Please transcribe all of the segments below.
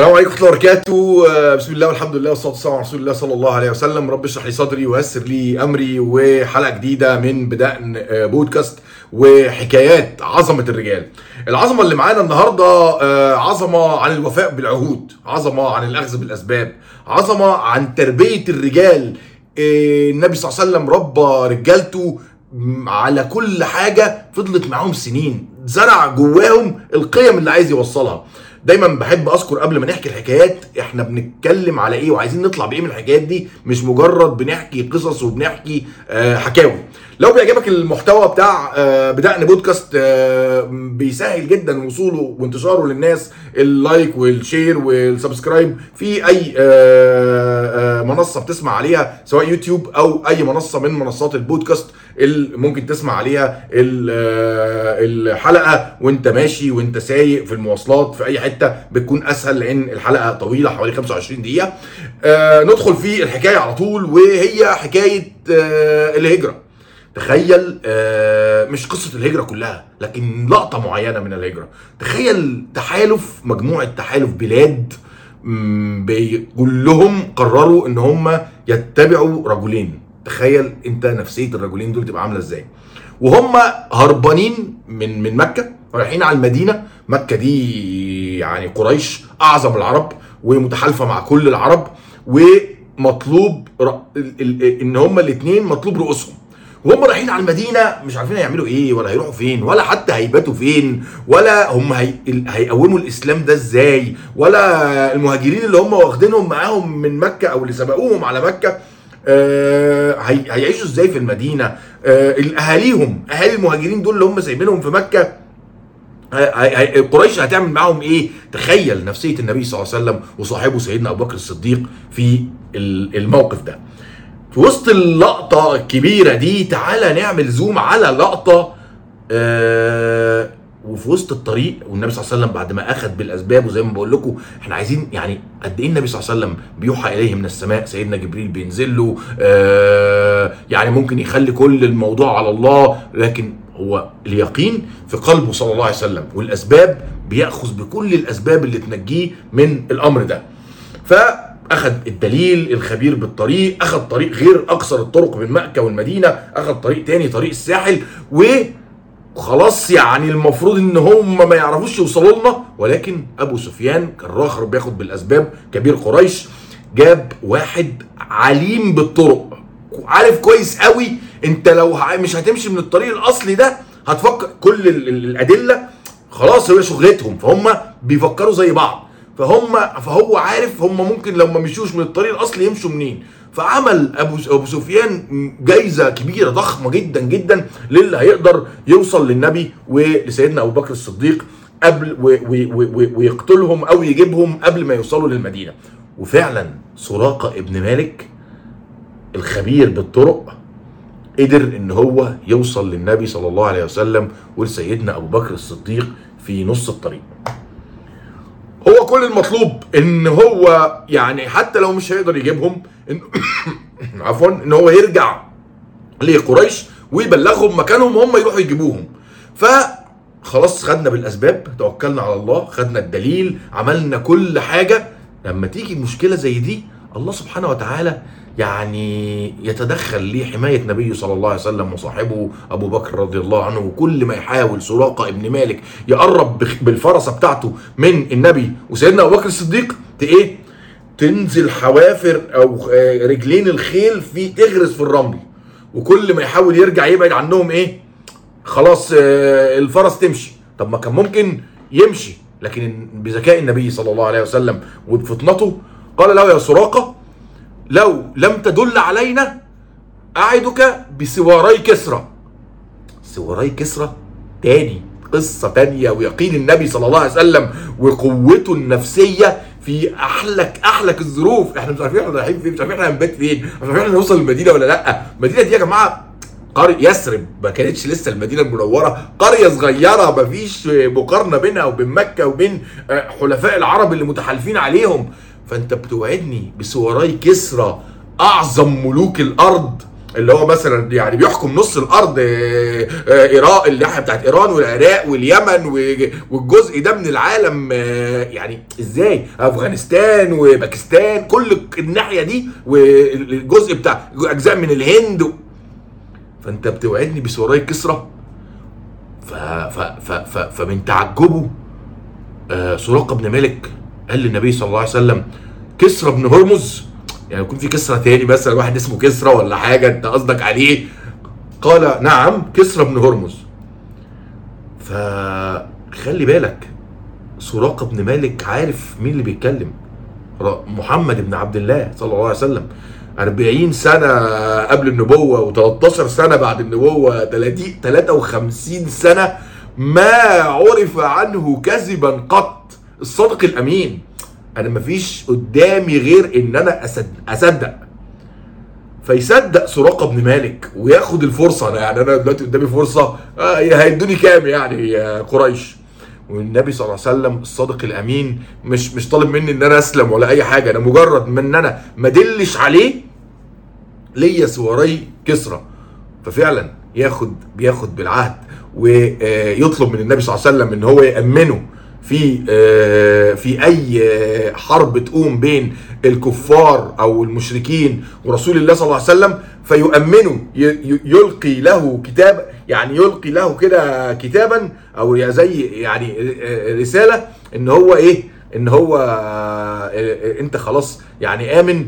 السلام عليكم ورحمة الله وبركاته. آه، بسم الله والحمد لله والصلاة والسلام على رسول الله صلى الله عليه وسلم. رب اشرح لي صدري ويسر لي أمري وحلقة جديدة من بدأن آه، بودكاست وحكايات عظمة الرجال. العظمة اللي معانا النهارده آه، عظمة عن الوفاء بالعهود عظمة عن الأخذ بالأسباب عظمة عن تربية الرجال. النبي صلى الله عليه وسلم ربى رجالته على كل حاجة فضلت معاهم سنين زرع جواهم القيم اللي عايز يوصلها. دايما بحب أذكر قبل ما نحكي الحكايات إحنا بنتكلم على إيه وعايزين نطلع بإيه من الحكايات دي مش مجرد بنحكي قصص وبنحكي آه حكاوي. لو بيعجبك المحتوى بتاع آه بدقن بودكاست آه بيسهل جدا وصوله وانتشاره للناس ال like وال share وال subscribe في أي منصة بتسمع عليها سواء يوتيوب أو أي منصة من منصات البودكاست اللي ممكن تسمع عليها آه، الحلقة وأنت ماشي وأنت سايق في المواصلات في أي حتة بتكون أسهل لأن الحلقة طويلة حوالي 25 دقيقة. آه ندخل في الحكاية على طول وهي حكاية آه الهجرة. تخيل آه، مش قصة الهجرة كلها لكن لقطة معينة من الهجرة. تخيل تحالف مجموعة تحالف بلاد كلهم قرروا إن هم يتبعوا رجلين. تخيل أنت نفسية الرجلين دول تبقى عاملة إزاي. وهم هربانين من من مكة رايحين على المدينة. مكة دي يعني قريش أعظم العرب ومتحالفة مع كل العرب ومطلوب إن هم الاثنين مطلوب رؤوسهم. وهم رايحين على المدينة مش عارفين هيعملوا إيه ولا هيروحوا فين ولا حتى هيباتوا فين ولا هم هيقوموا الإسلام ده إزاي ولا المهاجرين اللي هم واخدينهم معاهم من مكة أو اللي سبقوهم على مكة آه هي... هيعيشوا إزاي في المدينة آه اهاليهم أهالي المهاجرين دول اللي هم سايبينهم في مكة هي- هي- قريش هتعمل معاهم إيه؟ تخيل نفسية النبي صلى الله عليه وسلم وصاحبه سيدنا أبو بكر الصديق في ال- الموقف ده. في وسط اللقطة الكبيرة دي تعالى نعمل زوم على لقطة آه وفي وسط الطريق والنبي صلى الله عليه وسلم بعد ما أخذ بالأسباب وزي ما بقول لكم إحنا عايزين يعني قد إيه النبي صلى الله عليه وسلم بيوحى إليه من السماء؟ سيدنا جبريل بينزل له آه يعني ممكن يخلي كل الموضوع على الله لكن هو اليقين في قلبه صلى الله عليه وسلم والأسباب بيأخذ بكل الأسباب اللي تنجيه من الأمر ده. فاخذ الدليل الخبير بالطريق أخذ طريق غير أقصر الطرق من مكة والمدينة أخذ طريق تاني طريق الساحل وخلاص يعني المفروض إن هم ما يعرفوش يوصلوا لنا. ولكن أبو سفيان كان راخر بياخد بالأسباب. كبير قريش جاب واحد عليم بالطرق. عارف كويس قوي أنت لو مش هتمشي من الطريق الأصلي ده هتفكر كل ال- ال- الأدلة خلاص هي شغلتهم فهم بيفكروا زي بعض. فهم فهو عارف هم ممكن لو ما مشوش من الطريق الأصلي يمشوا منين. فعمل أبو أبو سفيان جايزة كبيرة ضخمة جدا جدا للي هيقدر يوصل للنبي ولسيدنا أبو بكر الصديق قبل ويقتلهم أو يجيبهم قبل ما يوصلوا للمدينة. وفعلا سراقة ابن مالك الخبير بالطرق قدر إن هو يوصل للنبي صلى الله عليه وسلم ولسيدنا أبو بكر الصديق في نص الطريق. كل المطلوب إن هو يعني حتى لو مش هيقدر يجيبهم إن عفوا إن هو يرجع لقريش ويبلغهم مكانهم هم يروحوا يجيبوهم. فخلاص خدنا بالأسباب توكلنا على الله خدنا الدليل عملنا كل حاجة. لما تيجي مشكلة زي دي الله سبحانه وتعالى يعني يتدخل لحماية نبيه صلى الله عليه وسلم وصاحبه أبو بكر رضي الله عنه وكل ما يحاول سراقة ابن مالك يقرب بالفرسة بتاعته من النبي وسيدنا أبو بكر الصديق إيه؟ تنزل حوافر أو آه، رجلين الخيل في تغرس في الرمل. وكل ما يحاول يرجع يبعد عنهم إيه؟ خلاص آه، الفرس تمشي. طب ما كان ممكن يمشي. لكن بذكاء النبي صلى الله عليه وسلم وبفطنته قال له يا سراقة لو لم تدل علينا أعدك بسواري كسرى. سواري كسرى؟ تاني قصة تانية ويقين النبي صلى الله عليه وسلم وقوته النفسية في أحلك أحلك الظروف. إحنا مش عارفين إحنا رايحين فين مش عارفين إحنا هنبات فين مش عارفين إحنا نوصل المدينة ولا لأ. المدينة دي يا جماعة قرية يثرب ما كانتش لسه المدينة المنورة. قرية صغيرة مفيش مقارنة بينها وبين مكة وبين آه، حلفاء العرب اللي متحالفين عليهم. فانت بتوعدني بسواري كسرى اعظم ملوك الأرض اللي هو مثلا يعني بيحكم نص الأرض آه، آه، ايران الناحية بتاعت ايران والعراق واليمن والجزء ده من العالم آه، يعني إزاي؟ افغانستان وباكستان كل الناحية دي والجزء بتاع اجزاء من الهند. فانت بتوعدني بسوراي كسرى فمن تعجبه سراقة بن مالك. قال للنبي صلى الله عليه وسلم كسرى بن هرمز. يعني يكون في كسرى تاني مثلا واحد اسمه كسرى ولا حاجة أنت قصدك عليه. قال نعم كسرى بن هرمز. فخلي بالك سراقه بن مالك عارف مين اللي بيتكلم. محمد بن عبد الله صلى الله عليه وسلم. 40 سنة قبل النبوة و13 سنة بعد النبوة 30 53 سنة ما عرف عنه كذبا قط. الصادق الأمين. أنا مفيش قدامي غير إن أنا أصد- أصدق. فيصدق سراقة بن مالك وياخد الفرصة. أنا يعني أنا دلوقتي قدامي فرصة آه هيدوني كام يعني يا قريش؟ والنبي صلى الله عليه وسلم الصادق الأمين مش مش طالب مني إن أنا أسلم ولا أي حاجة. أنا مجرد من إن أنا ما دلش عليه ليا سواري كسرى. ففعلا ياخد بياخد بالعهد ويطلب من النبي صلى الله عليه وسلم إن هو يأمنه. في آه، في أي آه، حرب تقوم بين الكفار أو المشركين ورسول الله صلى الله عليه وسلم فيؤمنه يلقي له كتاب يعني يلقي له كده كتابا أو زي يعني آه، رسالة إن هو إيه إن هو أنت خلاص يعني آمن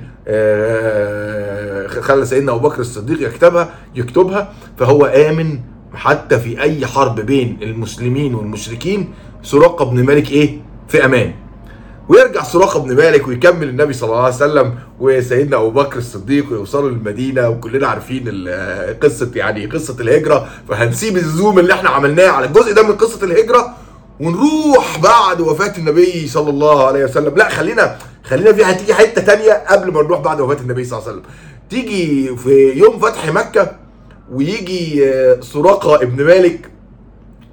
خلى سيدنا أبو بكر الصديق يكتبها يكتبها فهو آمن حتى في أي حرب بين المسلمين والمشركين سراقة بن مالك إيه؟ في أمان. ويرجع سراقة بن مالك ويكمل النبي صلى الله عليه وسلم وسيدنا أبو بكر الصديق ويوصلوا للمدينة وكلنا عارفين قصة يعني قصة الهجرة. فهنسيب الزوم اللي إحنا عملناه على الجزء ده من قصة الهجرة ونروح بعد وفاة النبي صلى الله عليه وسلم. لا خلينا خلينا في هتيجي حتة تانية قبل ما نروح بعد وفاة النبي صلى الله عليه وسلم. تيجي في يوم فتح مكة ويجي آه، سراقة ابن مالك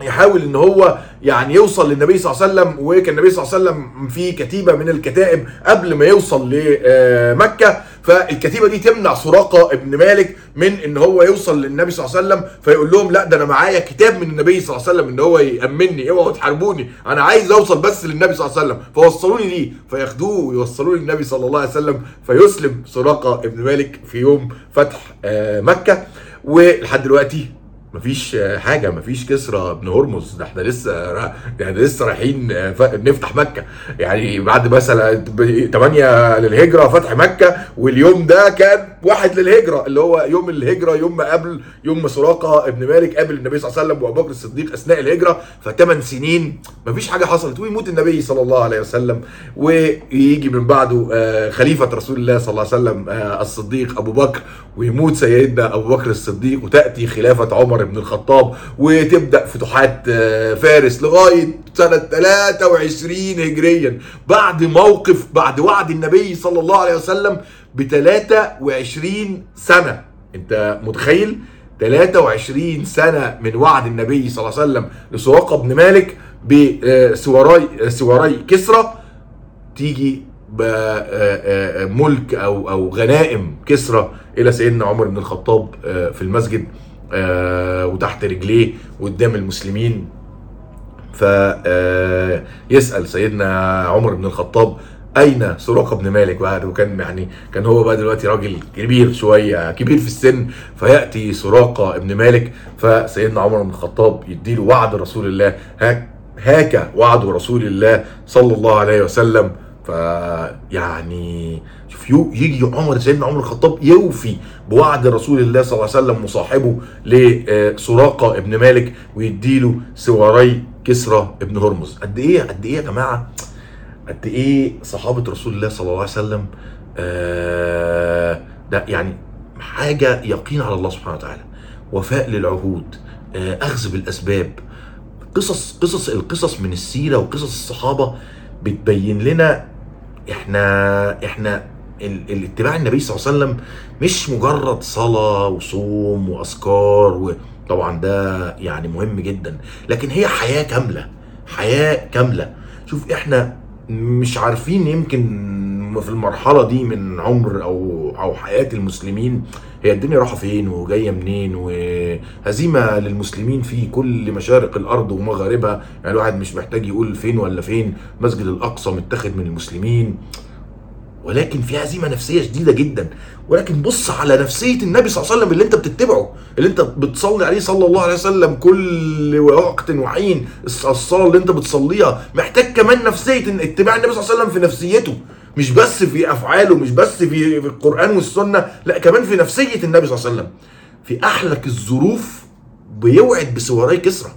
يحاول إن هو يعني يوصل للنبي صلى الله عليه وسلم وكان النبي صلى الله عليه وسلم في كتيبة من الكتائب قبل ما يوصل لمكه فالكتيبة دي تمنع سراقة ابن مالك من إن هو يوصل للنبي صلى الله عليه وسلم. فيقول لهم لا ده أنا معايا كتاب من النبي صلى الله عليه وسلم إن هو يأمني اوعوا تحاربوني أنا عايز أوصل بس للنبي صلى الله عليه وسلم. فوصلوني ليه؟ فياخدوه ويوصلوه للنبي صلى الله عليه وسلم فيسلم سراقة ابن مالك في يوم فتح آه، مكة. ولحد دلوقتي مفيش حاجة مفيش كسرى ابن هرمز. ده إحنا لسه ده إحنا لسه رايحين نفتح مكة. يعني بعد مثلا 8 للهجرة فتح مكة واليوم ده كان واحد للهجرة اللي هو يوم الهجرة يوم ما قبل يوم سراقة ابن مالك قابل النبي صلى الله عليه وسلم وأبو بكر الصديق أثناء الهجرة. فثمان سنين مفيش حاجة حصلت ويموت النبي صلى الله عليه وسلم. ويجي من بعده آه، خليفة رسول الله صلى الله عليه وسلم آه، الصديق أبو بكر ويموت سيدنا أبو بكر الصديق وتأتي خلافة عمر بن الخطاب وتبدأ فتوحات آه، فارس لغاية سنة 23 هجريا. بعد موقف بعد وعد النبي صلى الله عليه وسلم ب 23 سنة. أنت متخيل؟ 23 سنة من وعد النبي صلى الله عليه وسلم لسراقه بن مالك بسواري سواري كسرى. تيجي بملك أو أو غنائم كسرى إلى سيدنا عمر بن الخطاب آه، في المسجد. آه، وتحت رجليه قدام المسلمين. فيسال سيدنا عمر بن الخطاب أين سراقة بن مالك؟ بعد وكان يعني كان هو بقى دلوقتي راجل كبير شوية كبير في السن فيأتي سراقة ابن مالك فسيدنا عمر بن الخطاب يديله وعد رسول الله هاك هاك وعد رسول الله صلى الله عليه وسلم. فيعني شوف يجي عمر سيدنا عمر الخطاب يوفي بوعد رسول الله صلى الله عليه وسلم وصاحبه لسراقه ابن مالك ويديله سواري كسرى ابن هرمز. قد إيه قد إيه يا جماعة؟ قد إيه صحابة رسول الله صلى الله عليه وسلم آه ده يعني حاجة يقين على الله سبحانه وتعالى. وفاء للعهود آه أخذ بالأسباب. قصص قصص القصص من السيرة وقصص الصحابة بتبين لنا إحنا إحنا ال- الاتباع النبي صلى الله عليه وسلم مش مجرد صلاة وصوم وأذكار وطبعا ده يعني مهم جدا لكن هي حياة كاملة حياة كاملة. شوف إحنا مش عارفين يمكن في المرحلة دي من عمر أو أو حياة المسلمين هي الدنيا رايحة فين وجاية منين؟ وهزيمة للمسلمين في كل مشارق الأرض ومغاربها. يعني الواحد مش محتاج يقول فين ولا فين. مسجد الأقصى متاخد من المسلمين. ولكن في هزيمة نفسية شديدة جدا. ولكن بص على نفسية النبي صلى الله عليه وسلم اللي انت بتتبعه اللي انت بتصلي عليه صلى الله عليه وسلم كل وقت وحين الصلاة اللي انت بتصليها محتاج كمان نفسية اتباع النبي صلى الله عليه وسلم في نفسيته. مش بس في أفعاله مش بس في القرآن والسنة لا كمان في نفسية النبي صلى الله عليه وسلم. في أحلك الظروف بيوعد بسواري كسرى.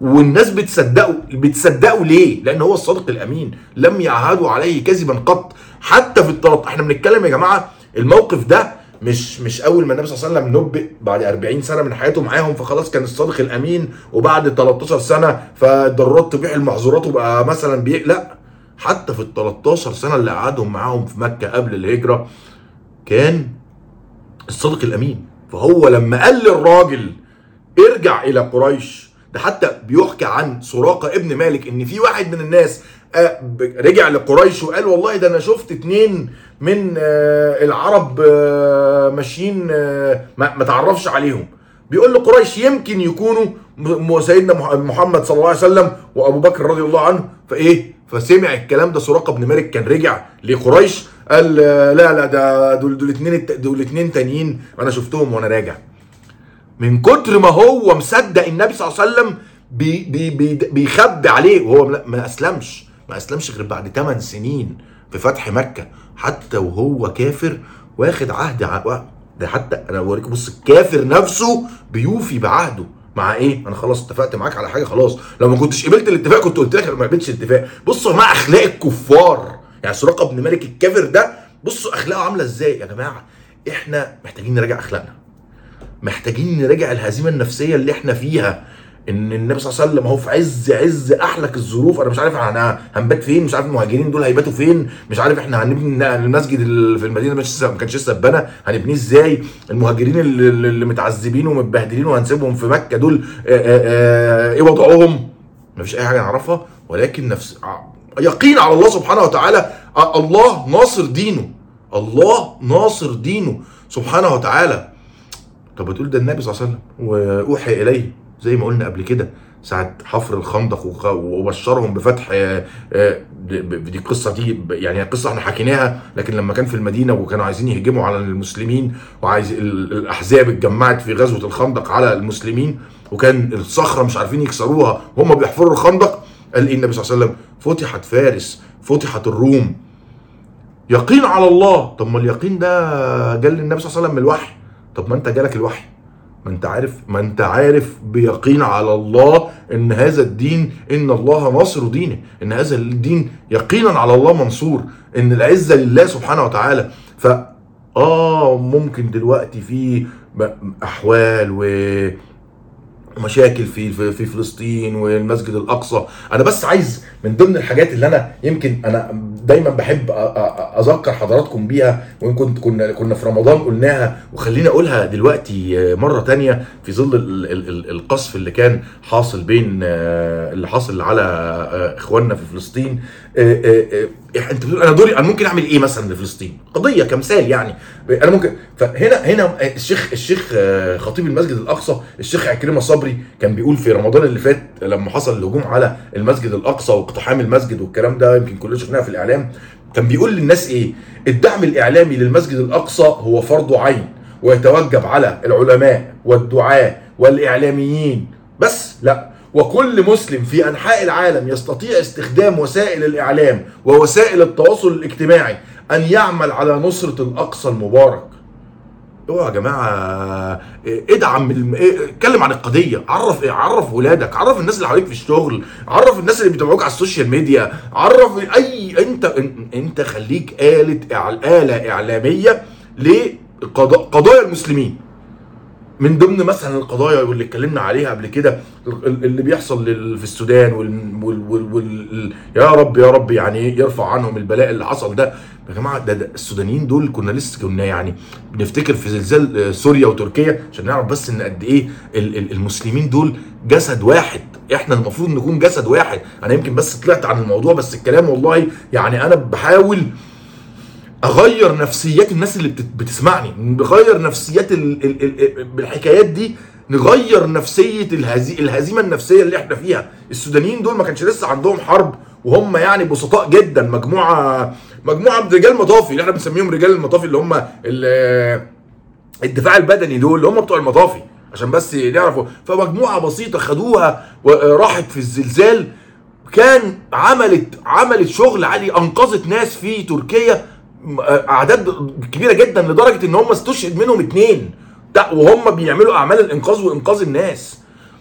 والناس بتصدقه بتصدقه ليه؟ لأن هو الصادق الأمين. لم يعهدوا عليه كذبا قط. حتى في الطلط إحنا بنتكلم يا جماعة الموقف ده مش مش أول ما النبي صلى الله عليه وسلم نبئ بعد 40 سنة من حياته معاهم فخلاص كان الصادق الأمين. وبعد 13 سنة فالضرورات تبيع المحظورات وبقى مثلا بي لا. حتى في ال 13 سنة اللي قعدهم معاهم في مكة قبل الهجرة كان الصادق الأمين. فهو لما قال للراجل ارجع إلى قريش ده حتى بيحكى عن سراقة ابن مالك إن في واحد من الناس آه، رجع لقريش وقال والله ده أنا شفت اتنين من آه، العرب آه، ماشيين ما تعرفش عليهم. بيقول لقريش يمكن يكونوا سيدنا محمد صلى الله عليه وسلم وأبو بكر رضي الله عنه فإيه؟ فسمع الكلام ده سراقة بن مالك كان رجع لقريش قال لا لا ده دول دول اتنين دول اتنين تانيين أنا شفتهم وأنا راجع. من كتر ما هو مصدق النبي صلى الله عليه وسلم بي بي بي بيخبي عليه وهو ما أسلمش ما أسلمش غير بعد 8 سنين في فتح مكة حتى وهو كافر واخد عهد ده حتى أنا بوريك بص الكافر نفسه بيوفي بعهده. مع إيه؟ أنا خلاص اتفقت معاك على حاجة خلاص. لو ما كنتش قبلت الاتفاق كنت قلت لك ما قبلتش الاتفاق. بصوا يا جماعة أخلاق الكفار. يعني سراقه بن مالك الكافر ده بصوا أخلاقه عاملة إزاي. يا جماعة إحنا محتاجين نراجع أخلاقنا. محتاجين نراجع الهزيمة النفسية اللي إحنا فيها. إن النبي صلى الله عليه وسلم هو في عز عز أحلك الظروف أنا مش عارف إحنا هنبات فين مش عارف المهاجرين دول هيباتوا فين مش عارف إحنا هنبني المسجد في المدينة ما كانش لسه اتبنى هنبنيه إزاي؟ المهاجرين اللي, متعذبين ومتبهدلين وهنسيبهم في مكة دول إيه وضعهم؟ مفيش أي حاجة نعرفها ولكن نفس يقين على الله سبحانه وتعالى الله ناصر دينه الله ناصر دينه سبحانه وتعالى. طب بتقول ده النبي صلى الله عليه وسلم وأوحي إليه. زي ما قلنا قبل كده ساعة حفر الخندق وبشرهم بفتح آه، آه، دي القصة دي يعني قصة إحنا حكيناها لكن لما كان في المدينة وكانوا عايزين يهجموا على المسلمين وعايز الأحزاب اتجمعت في غزوة الخندق على المسلمين وكان الصخرة مش عارفين يكسروها وهم بيحفروا الخندق قال إيه النبي صلى الله عليه وسلم فتحت فارس فتحت الروم. يقين على الله. طب ما اليقين ده جال للنبي صلى الله عليه وسلم الوحي. طب ما أنت جالك الوحي. ما انت عارف ما انت عارف بيقين على الله إن هذا الدين إن الله ناصر دينه إن هذا الدين يقينا على الله منصور إن العزة لله سبحانه وتعالى. ف آه ممكن دلوقتي في أحوال و مشاكل في في فلسطين والمسجد الأقصى. أنا بس عايز من ضمن الحاجات اللي أنا يمكن أنا دايما بحب أذكر حضراتكم بيها وان كنت كنا كنا في رمضان قلناها وخليني أقولها دلوقتي مرة تانية في ظل القصف اللي كان حاصل بين اللي حاصل على إخواننا في فلسطين. انت بتقول أنا دوري أنا ممكن اعمل إيه مثلا لفلسطين؟ قضية كمثال يعني. أنا ممكن فهنا هنا الشيخ الشيخ خطيب المسجد الأقصى الشيخ عكرمة صبري كان بيقول في رمضان اللي فات لما حصل الهجوم على المسجد الأقصى واقتحام المسجد والكلام ده يمكن كلنا شفناها في الإعلام كان بيقول للناس إيه؟ الدعم الإعلامي للمسجد الأقصى هو فرض عين ويتوجب على العلماء والدعاة والإعلاميين. بس لا وكل مسلم في أنحاء العالم يستطيع استخدام وسائل الإعلام ووسائل التواصل الاجتماعي أن يعمل على نصرة الأقصى المبارك. اوعى يا جماعة ادعم اتكلم عن القضية. عرف عرف ولادك عرف الناس اللي حواليك في الشغل عرف الناس اللي بيتابعوك على السوشيال ميديا عرف أي أنت أنت خليك آلة آلة إعلامية لقضايا المسلمين. من ضمن مثلا القضايا واللي اتكلمنا عليها قبل كده اللي بيحصل في السودان وال, وال, وال, يا رب يا رب يعني يرفع عنهم البلاء اللي حصل ده. يا جماعة ده, ده السودانيين دول كنا لسه كنا يعني بنفتكر في زلزال آه، سوريا وتركيا عشان نعرف بس إن قد إيه المسلمين دول جسد واحد. إحنا المفروض نكون جسد واحد. أنا يمكن بس طلعت عن الموضوع بس الكلام والله يعني أنا بحاول أغير نفسيات الناس اللي بتسمعني نغير نفسيات ال... ال... ال... بالحكايات دي نغير نفسية الهزي... الهزيمة النفسية اللي إحنا فيها. السودانيين دول ما كانش لسه عندهم حرب وهم يعني بسطاء جدا مجموعة مجموعة رجال مطافي اللي إحنا بنسميهم رجال المطافي اللي هم ال... الدفاع البدني دول اللي هم بتوع المطافي عشان بس نعرفوا فمجموعة بسيطة خدوها وراحت في الزلزال. كان عملت عملت شغل عالي أنقذت ناس في تركيا. أعداد كبيرة جدا لدرجة إن هم استشهد منهم اتنين. ده وهم بيعملوا أعمال الإنقاذ وإنقاذ الناس.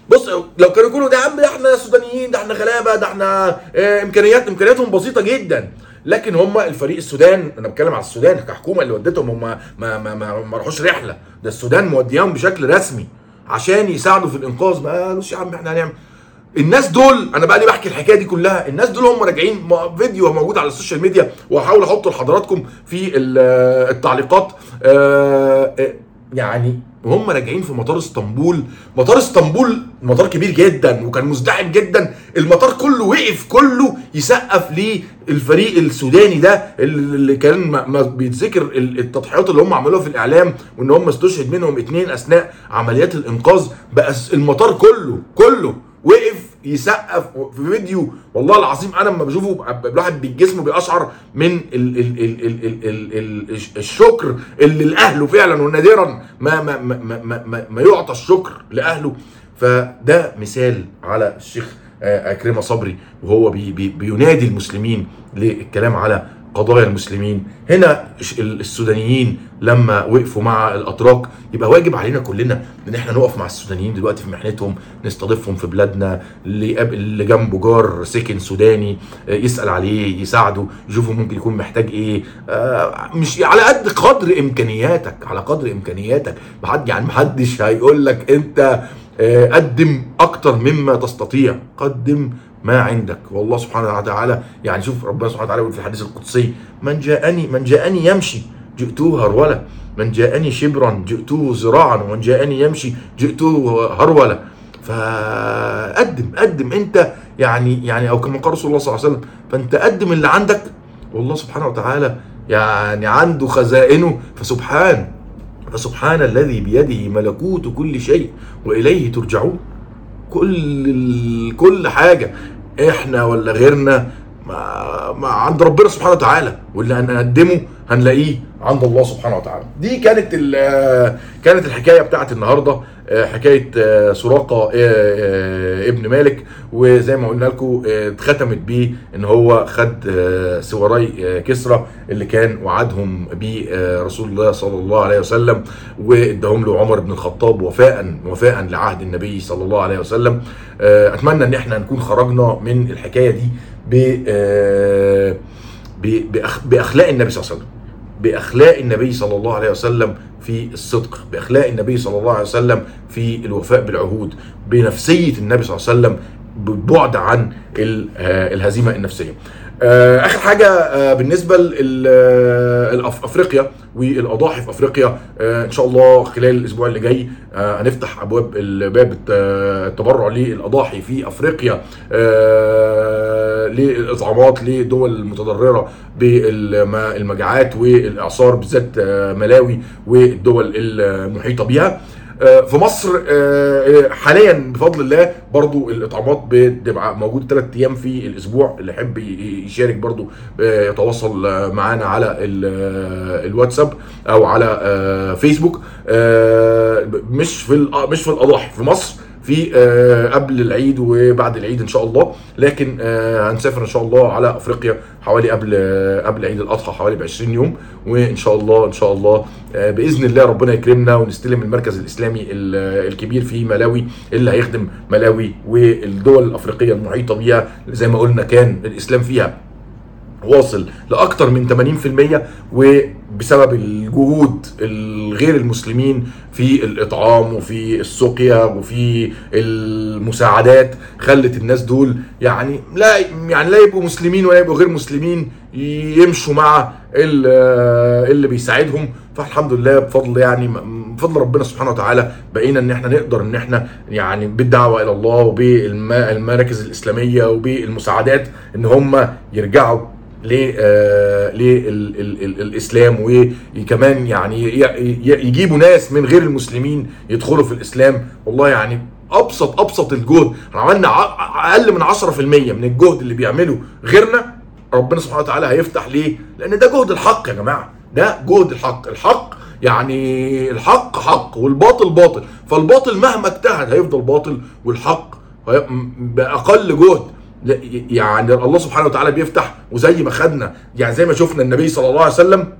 بص لو كانوا يقولوا ده عم ده إحنا سودانيين ده إحنا غلابة ده إحنا آه امكانيات إمكانياتهم بسيطة جدا. لكن هم الفريق السودان أنا بتكلم على السودان كحكومة اللي ودتهم هم ما ما, ما, ما راحوش رحلة. ده السودان مودياهم بشكل رسمي عشان يساعدوا في الإنقاذ. ما قالوش يا عم إحنا هنعمل الناس دول أنا بقى لي بحكي الحكاية دي كلها الناس دول هم راجعين فيديو موجود على ال social media وهحاول أحطه لحضراتكم في ال- التعليقات. آه، آه، يعني وهم راجعين في مطار اسطنبول. مطار اسطنبول مطار كبير جدا وكان مزدحم جدا. المطار كله وقف كله يسقف للفريق السوداني ده اللي كان ما بيتذكر ال- التضحيات اللي هم عملوها في الإعلام وإن هم استشهد منهم اتنين أثناء عمليات الإنقاذ. بقى المطار كله كله وقف يسقف في فيديو. والله العظيم أنا لما بشوفه الواحد بالجسم بيقشعر من ال ال ال ال ال ال ال الشكر اللي لأهله فعلا ونادرا. ما ما ما ما, ما, ما يعطى الشكر لأهله. فده مثال على الشيخ آه، أكرمة صبري وهو بي بي بينادي المسلمين للكلام على قضايا المسلمين. هنا السودانيين لما وقفوا مع الأتراك يبقى واجب علينا كلنا إن إحنا نقف مع السودانيين دلوقتي في محنتهم نستضيفهم في بلادنا اللي جنبه جار سكن سوداني آه، يسأل عليه يساعده يشوفه ممكن يكون محتاج إيه آه، مش على قد قدر إمكانياتك على قدر إمكانياتك. محد يعني محدش هيقول لك أنت آه، قدم أكتر مما تستطيع. قدم ما عندك. والله سبحانه وتعالى يعني شوف ربنا سبحانه وتعالى يقول في الحديث القدسي من جاءني من جاءني يمشي جئته هرولا من جاءني شبرا جئته زراعا. ومن جاءني يمشي جئته هرولا فقدم قدم. انت يعني يعني أو كما قال رسول الله صلى الله عليه وسلم فأنت قدم اللي عندك. والله سبحانه وتعالى يعني عنده خزائنه. فسبحان فسبحان الذي بيده ملكوت كل شيء وإليه ترجعون. كل كل حاجة. إحنا ولا غيرنا؟ ما ما عند ربنا سبحانه وتعالى. واللي هنقدمه هنلاقيه عند الله سبحانه وتعالى. دي كانت كانت الحكاية بتاعت النهارده. حكاية آه، سراقة آه، آه، ابن مالك. وزي ما قلنا لكم آه، اتختمت بيه إن هو خد آه، سواري آه، كسرى اللي كان وعدهم بيه آه، رسول الله صلى الله عليه وسلم واداهم له عمر بن الخطاب وفاء وفاء لعهد النبي صلى الله عليه وسلم. آه، أتمنى إن إحنا نكون خرجنا من الحكاية دي آه، بأخلاق النبي صلى الله عليه وسلم. بأخلاق النبي صلى الله عليه وسلم في الصدق بأخلاق النبي صلى الله عليه وسلم في الوفاء بالعهود بنفسية النبي صلى الله عليه وسلم بالبعد عن آه، الهزيمة النفسية. آخر حاجة آه، بالنسبة لافريقيا والأضاحي في أفريقيا آه، إن شاء الله خلال الأسبوع اللي جاي آه، هنفتح أبواب باب الت- التبرع للأضاحي في أفريقيا آه، للاطعامات لدول المتضرره بالمجاعات والإعصار بالذات آه، ملاوي والدول المحيطة بيها. آه، في مصر آه، حاليا بفضل الله برضو الإطعامات بتبقى موجود ثلاث أيام في الأسبوع. اللي يحب يشارك برضو آه، يتواصل آه، معانا على ال- آه، الواتساب أو على آه، فيسبوك. آه، مش في مش في الأضاحي. في مصر في آه، قبل العيد وبعد العيد إن شاء الله. لكن آه، هنسافر إن شاء الله على أفريقيا حوالي قبل آه، قبل عيد الأضحى حوالي ب 20 يوم. وإن شاء الله إن شاء الله بإذن الله ربنا يكرمنا ونستلم المركز الإسلامي ال- الكبير في ملاوي اللي هيخدم ملاوي والدول الأفريقية المحيطة بيها. زي ما قلنا كان الإسلام فيها. واصل لاكثر من 80% وبسبب الجهود الغير المسلمين في الإطعام وفي السقيا وفي المساعدات خلت الناس دول يعني لا يعني لا يبقوا مسلمين ولا يبقوا غير مسلمين يمشوا مع ال- اللي بيساعدهم. فالحمد لله بفضل يعني بفضل ربنا سبحانه وتعالى بقينا إن إحنا نقدر إن إحنا يعني بالدعوة إلى الله وبالمراكز الإسلامية وبالمساعدات إن هم يرجعوا للاسلام وكمان يعني يجيبوا ناس من غير المسلمين يدخلوا في الإسلام. والله يعني أبسط أبسط الجهد. إحنا عملنا أقل من 10% من الجهد اللي بيعمله غيرنا ربنا سبحانه وتعالى هيفتح ليه؟ لأن ده جهد الحق يا جماعة. ده جهد الحق. الحق يعني الحق حق والباطل باطل. فالباطل مهما اجتهد هيفضل باطل والحق بأقل جهد. يعني الله سبحانه وتعالى بيفتح وزي ما خدنا يعني زي ما شفنا النبي صلى الله عليه وسلم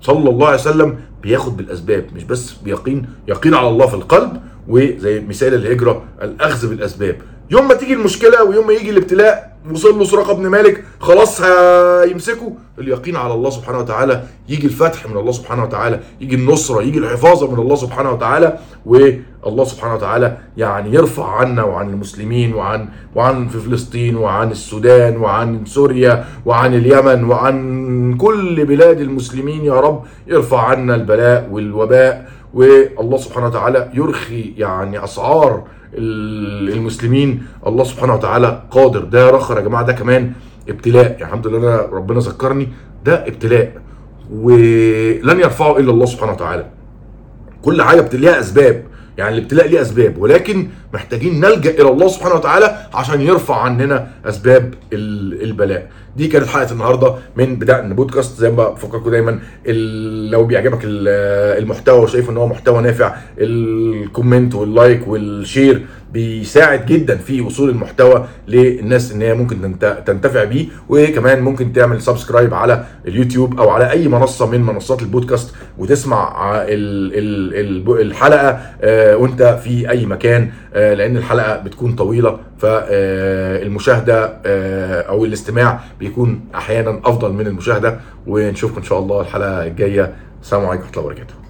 صلى الله عليه وسلم بياخد بالأسباب مش بس بيقين يقين على الله في القلب وزي مثال الهجرة الأخذ بالأسباب. يوم ما تيجي المشكلة ويوم ما يجي الابتلاء وصل له سراقه بن مالك خلاص هيمسكه. اليقين على الله سبحانه وتعالى يجي الفتح من الله سبحانه وتعالى يجي النصرة يجي الحفاظه من الله سبحانه وتعالى والله سبحانه وتعالى يعني يرفع عنا وعن المسلمين وعن وعن في فلسطين وعن السودان وعن سوريا وعن اليمن وعن كل بلاد المسلمين يا رب. يرفع عنا البلاء والوباء والله سبحانه وتعالى يرخي يعني أسعار المسلمين. الله سبحانه وتعالى قادر. ده رخر يا جماعة ده كمان ابتلاء. يعني الحمد لله ربنا ذكرني ده ابتلاء. ولن يرفعه إلا الله سبحانه وتعالى. كل حاجة ليها أسباب. يعني الابتلاء ليه أسباب. ولكن محتاجين نلجأ إلى الله سبحانه وتعالى عشان يرفع عننا أسباب البلاء. دي كانت حلقة النهارده من بدقن بودكاست زي ما بفكركم دايما لو بيعجبك المحتوى وشايف إن هو محتوى نافع ال comment وال like وال share بيساعد جدا في وصول المحتوى للناس إن هي ممكن تنتفع بيه. وكمان ممكن تعمل subscribe على اليوتيوب أو على أي منصة من منصات البودكاست وتسمع الحلقة آه، وأنت في أي مكان آه، لأن الحلقة بتكون طويلة فالمشاهده آه، أو الاستماع بيكون أحيانا أفضل من المشاهدة. ونشوفكم إن شاء الله الحلقة الجاية. السلام عليكم ورحمة الله وبركاته.